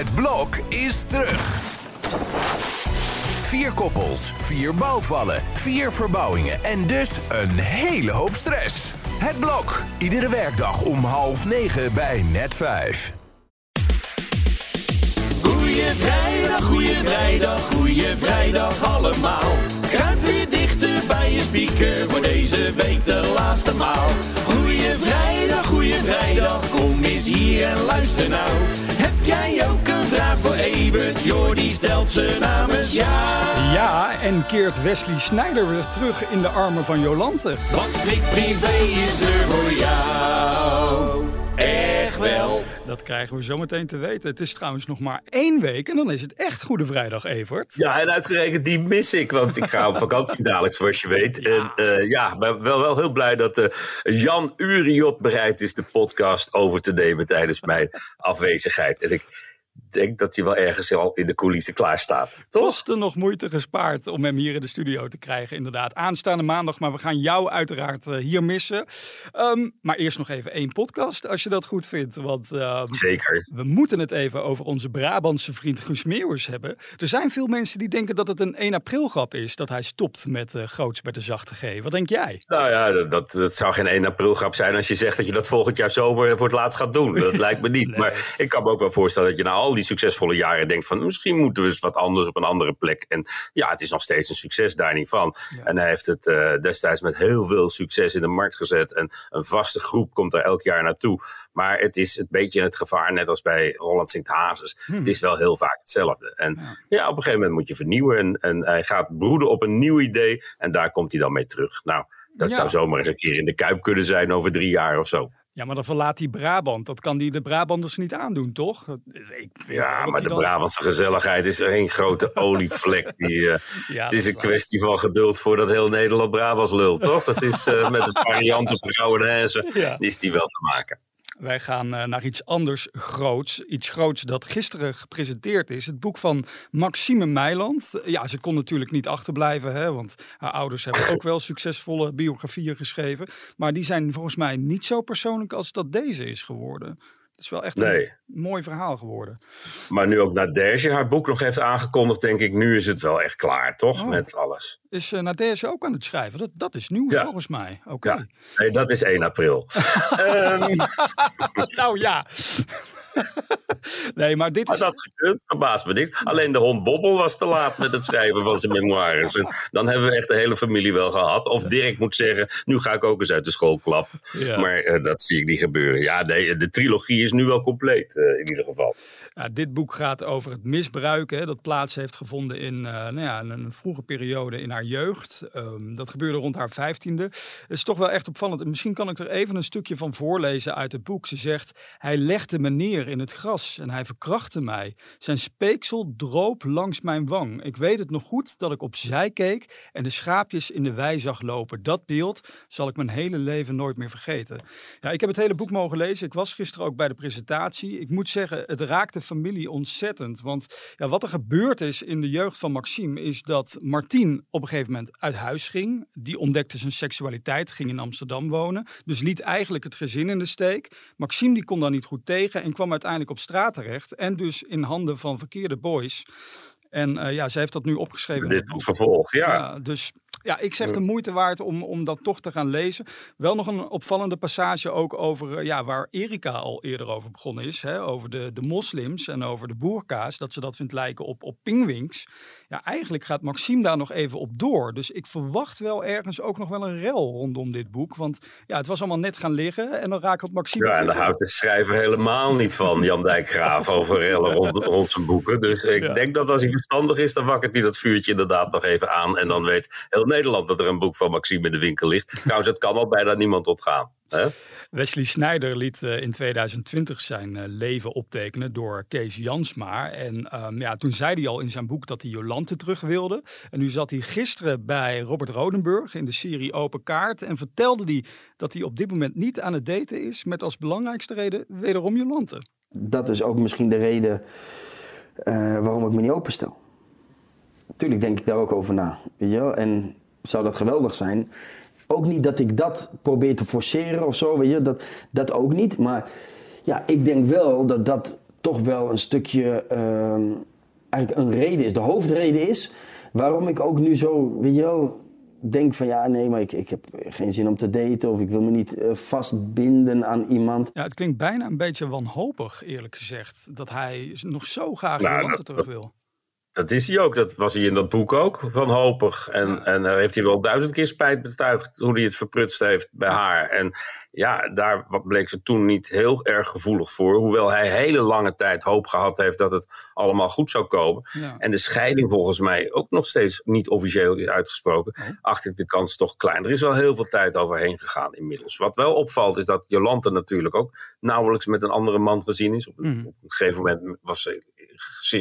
Het blok is terug. Vier koppels, vier bouwvallen, vier verbouwingen en dus een hele hoop stress. Het blok, iedere werkdag om half negen bij net vijf. Goeie vrijdag, goeie vrijdag, goeie vrijdag allemaal. Kruip weer dichter bij je speaker voor deze week de laatste maal. Goeie vrijdag, goeie vrijdag, kom eens hier en luister nou. Evert? Jordi stelt ze namens jou. Ja, en keert Wesley Snijder weer terug in de armen van Jolante. Want strikt privé is er voor jou. Echt wel. Dat krijgen we zometeen te weten. Het is trouwens nog maar één week en dan is het echt Goede Vrijdag, Evert. Ja, en uitgerekend die mis ik, want ik ga op vakantie dadelijk, zoals je weet. Ja. En eh, ja, ben wel, wel heel blij dat eh, Jan Uriot bereid is de podcast over te nemen tijdens mijn afwezigheid. En ik denk dat hij wel ergens al in de coulissen klaar staat. Toch? Kosten nog moeite gespaard om hem hier in de studio te krijgen, inderdaad. Aanstaande maandag, maar we gaan jou uiteraard eh, hier missen. Ehm, maar eerst nog even één podcast, als je dat goed vindt. Want ehm, Zeker. we moeten het even over onze Brabantse vriend Guus Meeuwers hebben. Er zijn veel mensen die denken dat het een 1 april grap is dat hij stopt met uh, groots met de zachte G. Wat denk jij? Nou ja, dat, dat, dat zou geen 1 april grap zijn als je zegt dat je dat volgend jaar zomer voor het laatst gaat doen. Dat lijkt me niet. Nee. Maar ik kan me ook wel voorstellen dat je na al die succesvolle jaren denkt van misschien moeten we eens wat anders op een andere plek. En ja, het is nog steeds een succes daar niet van. Ja. En hij heeft het eh, destijds met heel veel succes in de markt gezet. En een vaste groep komt daar elk jaar naartoe. Maar het is een beetje het gevaar, net als bij Holland Sint Hazes. Hmm. Het is wel heel vaak hetzelfde. En Ja. ja. op een gegeven moment moet je vernieuwen. En, en hij gaat broeden op een nieuw idee. En daar komt hij dan mee terug. Nou, dat Ja. zou zomaar eens een keer in de Kuip kunnen zijn over drie jaar of zo. Ja, maar dan verlaat hij Brabant. Dat kan die de Brabanders niet aandoen, toch? Ik Ja, maar de dan- Brabantse gezelligheid is één grote olievlek. Die, eh, Ja, het is een kwestie van geduld voordat heel Nederland Brabants lult, toch? Dat is eh, met het variant op Rauwenhezen Ja. is die wel te maken. Wij gaan eh, naar iets anders groots. Iets groots dat gisteren gepresenteerd is. Het boek van Maxime Meiland. Ja, ze kon natuurlijk niet achterblijven, hè, want haar ouders hebben ook wel succesvolle biografieën geschreven. Maar die zijn volgens mij niet zo persoonlijk als dat deze is geworden. Het is wel echt Nee. een mooi verhaal geworden. Maar nu ook Nadege haar boek nog heeft aangekondigd, denk ik, nu is het wel echt klaar, toch? Oh. Met alles. Is uh, Nadege ook aan het schrijven? Dat, dat is nieuws Ja. volgens mij. Oké. Ja. Nee, dat is 1 april. Ehm, nou ja. nee, maar dit is... dat gekund, verbaast me niks. Alleen de hond Bobbel was te laat met het schrijven van zijn memoires. En dan hebben we echt de hele familie wel gehad. Of Dirk moet zeggen, nu ga ik ook eens uit de school klappen. Ja. Maar eh, dat zie ik niet gebeuren. Ja, nee, de trilogie is nu wel compleet, eh, in ieder geval. Ja, dit boek gaat over het misbruik hè, dat plaats heeft gevonden in eh, nou ja, een, vroege periode in haar jeugd. Ehm, dat gebeurde rond haar vijftiende. Het is toch wel echt opvallend. En Misschien kan ik er even een stukje van voorlezen uit het boek. Ze zegt, hij legde me in het gras en hij verkrachtte mij. Zijn speeksel droop langs mijn wang. Ik weet het nog goed dat ik opzij keek en de schaapjes in de wei zag lopen. Dat beeld zal ik mijn hele leven nooit meer vergeten. Ja, ik heb het hele boek mogen lezen. Ik was gisteren ook bij de presentatie. Ik moet zeggen, het raakt de familie ontzettend. Want ja, wat er gebeurd is in de jeugd van Maxime is dat Martien op een gegeven moment uit huis ging. Die ontdekte zijn seksualiteit, ging in Amsterdam wonen. Dus liet eigenlijk het gezin in de steek. Maxime die kon daar niet goed tegen en kwam uiteindelijk op straat terecht. En dus in handen van verkeerde boys. En eh, ja, ze heeft dat nu opgeschreven. in Dit vervolg, ja. Ja, dus ja, ik zeg de moeite waard om, om dat toch te gaan lezen. Wel nog een opvallende passage ook over eh, ja, waar Erika al eerder over begonnen is. Hè, over de, de moslims en over de boerka's. Dat ze dat vindt lijken op, op pingwings. Ja, eigenlijk gaat Maxime daar nog even op door. Dus ik verwacht wel ergens ook nog wel een rel rondom dit boek. Want ja, het was allemaal net gaan liggen en dan raakt het Maxime Ja, en daar houdt de schrijver helemaal niet van, Jan Dijkgraaf, over rellen rond, rond zijn boeken. Dus ik Ja. denk dat als hij verstandig is, dan wakkert hij dat vuurtje inderdaad nog even aan. En dan weet heel Nederland dat er een boek van Maxime in de winkel ligt. Trouwens, het kan al bijna niemand ontgaan. Hè? Wesley Snijder liet eh, in 2020 zijn eh, leven optekenen door Kees Jansma. En ehm, ja, toen zei hij al in zijn boek dat hij Jolante terug wilde. En nu zat hij gisteren bij Robert Rodenburg in de serie Open Kaart. En vertelde hij dat hij op dit moment niet aan het daten is. Met als belangrijkste reden wederom Jolante. Dat is ook misschien de reden eh, waarom ik me niet openstel. Tuurlijk denk ik daar ook over na. Weet je wel? En zou dat geweldig zijn? Ook niet dat ik dat probeer te forceren of zo, weet je? Dat, dat ook niet. Maar ja, ik denk wel dat dat toch wel een stukje ehm, eigenlijk een reden is. De hoofdreden is waarom ik ook nu zo, weet je wel, denk van ja, nee, maar ik, ik heb geen zin om te daten of ik wil me niet eh, vastbinden aan iemand. Ja, het klinkt bijna een beetje wanhopig, eerlijk gezegd, dat hij nog zo graag Nou, dat- terug wil. Dat is hij ook. Dat was hij in dat boek ook, wanhopig. En, en daar heeft hij wel duizend keer spijt betuigd hoe hij het verprutst heeft bij haar. En ja, daar bleek ze toen niet heel erg gevoelig voor. Hoewel hij hele lange tijd hoop gehad heeft dat het allemaal goed zou komen. Ja. En de scheiding volgens mij ook nog steeds niet officieel is uitgesproken. Oh. Acht ik de kans toch klein. Er is wel heel veel tijd overheen gegaan inmiddels. Wat wel opvalt is dat Jolante natuurlijk ook nauwelijks met een andere man gezien is. Op, een- Mhm. op een gegeven moment was ze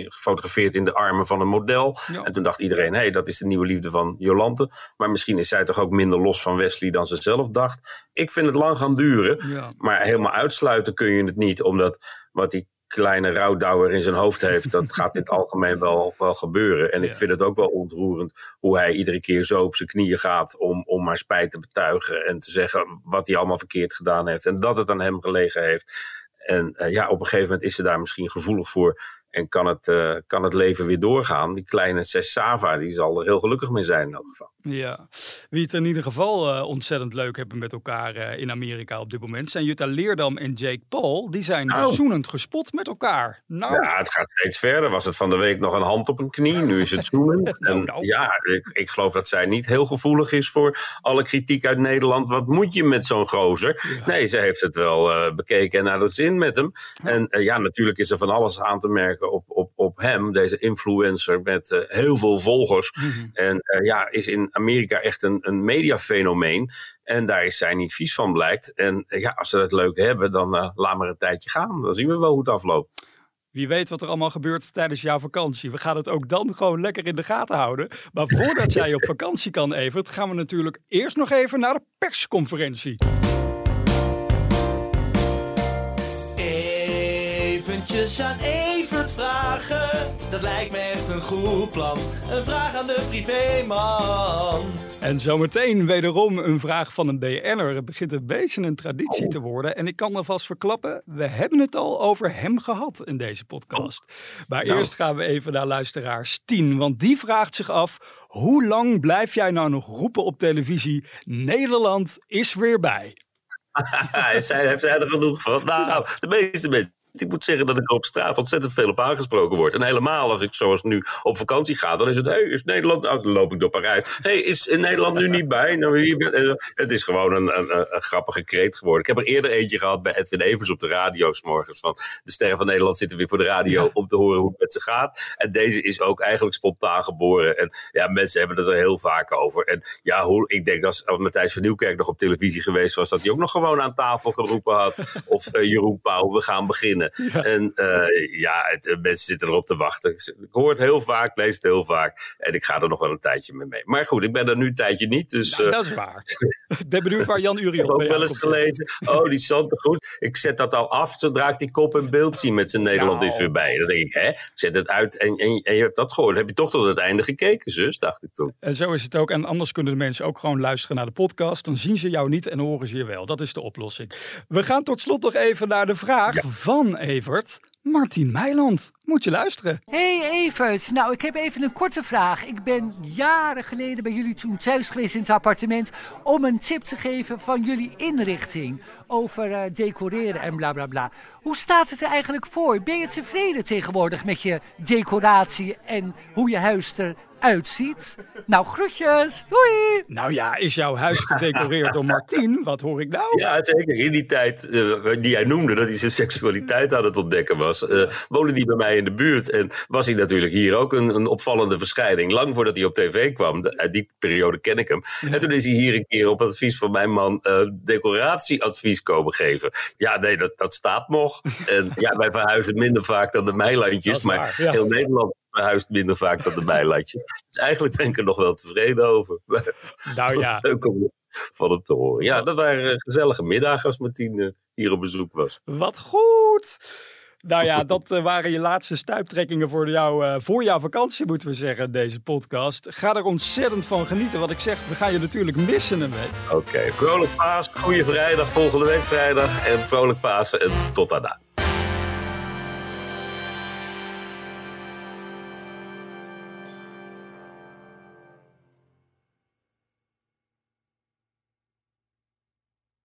gefotografeerd in de armen van een model. Ja. En toen dacht iedereen, hé, hey, dat is de nieuwe liefde van Jolante. Maar misschien is zij toch ook minder los van Wesley dan ze zelf dacht. Ik vind het lang gaan duren. Ja. Maar helemaal uitsluiten kun je het niet. Omdat wat die kleine rouwdouwer in zijn hoofd heeft, dat gaat in het algemeen wel, wel gebeuren. En Ja. ik vind het ook wel ontroerend hoe hij iedere keer zo op zijn knieën gaat om, om maar spijt te betuigen. En te zeggen wat hij allemaal verkeerd gedaan heeft. En dat het aan hem gelegen heeft. En eh, ja, op een gegeven moment is ze daar misschien gevoelig voor. En kan het, eh, kan het leven weer doorgaan. Die kleine Sava, die zal er heel gelukkig mee zijn in elk geval. Ja, wie het in ieder geval eh, ontzettend leuk hebben met elkaar eh, in Amerika op dit moment zijn Jutta Leerdam en Jake Paul. Die zijn Oh. zoenend gespot met elkaar. Nou, Ja, het gaat steeds verder. Was het van de week nog een hand op een knie, nu is het zoenen. En nou. ja, ik, ik geloof dat zij niet heel gevoelig is voor alle kritiek uit Nederland. Wat moet je met zo'n gozer? Ja. Nee, ze heeft het wel eh, bekeken en naar de zin met hem. En ja, natuurlijk is er van alles aan te merken op hem, deze influencer met eh, heel veel volgers. Mhm. En eh, ja, is in Amerika echt een, een mediafenomeen. En daar is zij niet vies van, blijkt. En eh, ja, als ze het leuk hebben, dan eh, laat maar een tijdje gaan. Dan zien we wel hoe het afloopt. Wie weet wat er allemaal gebeurt tijdens jouw vakantie. We gaan het ook dan gewoon lekker in de gaten houden. Maar voordat jij op vakantie kan, Evert, gaan we natuurlijk eerst nog even naar de persconferentie. Eventjes aan vragen, dat lijkt me echt een goed plan. Een vraag aan de privéman. En zometeen wederom een vraag van een BN'er. Het begint een beetje een traditie te worden. En ik kan alvast verklappen, we hebben het al over hem gehad in deze podcast. Maar Nou. eerst gaan we even naar luisteraar Stien. Want die vraagt zich af, hoe lang blijf jij nou nog roepen op televisie? Nederland is weer bij. Heeft zij er genoeg van? Nou, de meeste mensen. Ik moet zeggen dat ik er op straat ontzettend veel op aangesproken word. En helemaal als ik zoals nu op vakantie ga, dan is het, hey, is Nederland, nou, dan loop ik door Parijs. hey, is in Nederland nu niet bij? Nou, hier het is gewoon een, een, een, grappige kreet geworden. Ik heb er eerder eentje gehad bij Edwin Evers op de radio morgens. Van de sterren van Nederland zitten weer voor de radio om te horen hoe het met ze gaat. En deze is ook eigenlijk spontaan geboren. En ja, mensen hebben het er heel vaak over. En ja, hoe, ik denk dat als Matthijs van Nieuwkerk nog op televisie geweest was, dat hij ook nog gewoon aan tafel geroepen had. Of eh, Jeroen Pauw, we gaan beginnen. En eh, ja, het, eh, mensen zitten erop te wachten. Ik hoor het heel vaak, lees het heel vaak. En ik ga er nog wel een tijdje mee mee. Maar goed, ik ben er nu een tijdje niet. Dus Nou, eh, dat is waar. ik ben benieuwd waar Jan ik heb ook wel eens gelezen. Oh, die zand goed. Ik zet dat al af zodra ik die kop in beeld zie met zijn Nederland Nou. is weer bij. Dan denk ik, hè, zet het uit en, en, en je hebt dat gehoord. Heb je toch tot het einde gekeken, zus? Dacht ik toen. En zo is het ook. En anders kunnen de mensen ook gewoon luisteren naar de podcast. Dan zien ze jou niet en horen ze je wel. Dat is de oplossing. We gaan tot slot nog even naar de vraag van Evert. Martien Meiland, moet je luisteren. Hey Evert, nou ik heb even een korte vraag. Ik ben jaren geleden bij jullie toen thuis geweest in het appartement om een tip te geven van jullie inrichting over eh, decoreren en bla bla bla. Hoe staat het er eigenlijk voor? Ben je tevreden tegenwoordig met je decoratie en hoe je huis eruit ziet? Nou, groetjes, doei! Nou ja, is jouw huis gedecoreerd door Martien? Wat hoor ik nou? Ja, zeker. In die tijd eh, die jij noemde, dat hij zijn seksualiteit aan het ontdekken was, eh, woonde hij bij mij in de buurt. En was hij natuurlijk hier ook een, een opvallende verschijning. Lang voordat hij op tv kwam. De- Uit die periode ken ik hem. En toen is hij hier een keer op advies van mijn man eh, decoratieadvies komen geven. Ja, nee, dat, dat staat nog. En ja, wij verhuizen minder vaak dan de Meilandjes. Maar waar, ja. heel Nederland verhuist minder vaak dan de Meilandjes. Dus eigenlijk ben ik er nog wel tevreden over. Nou ja, Leuk om van hem te horen. Ja, dat waren eh, gezellige middagen als Martien eh, hier op bezoek was. wat goed. Nou ja, dat eh, waren je laatste stuiptrekkingen voor, jou, eh, voor jouw vakantie, moeten we zeggen, deze podcast. Ga er ontzettend van genieten. Wat ik zeg, we gaan je natuurlijk missen een week. Oké, vrolijk paas, goede vrijdag, volgende week vrijdag. En vrolijk Pasen en tot daarna.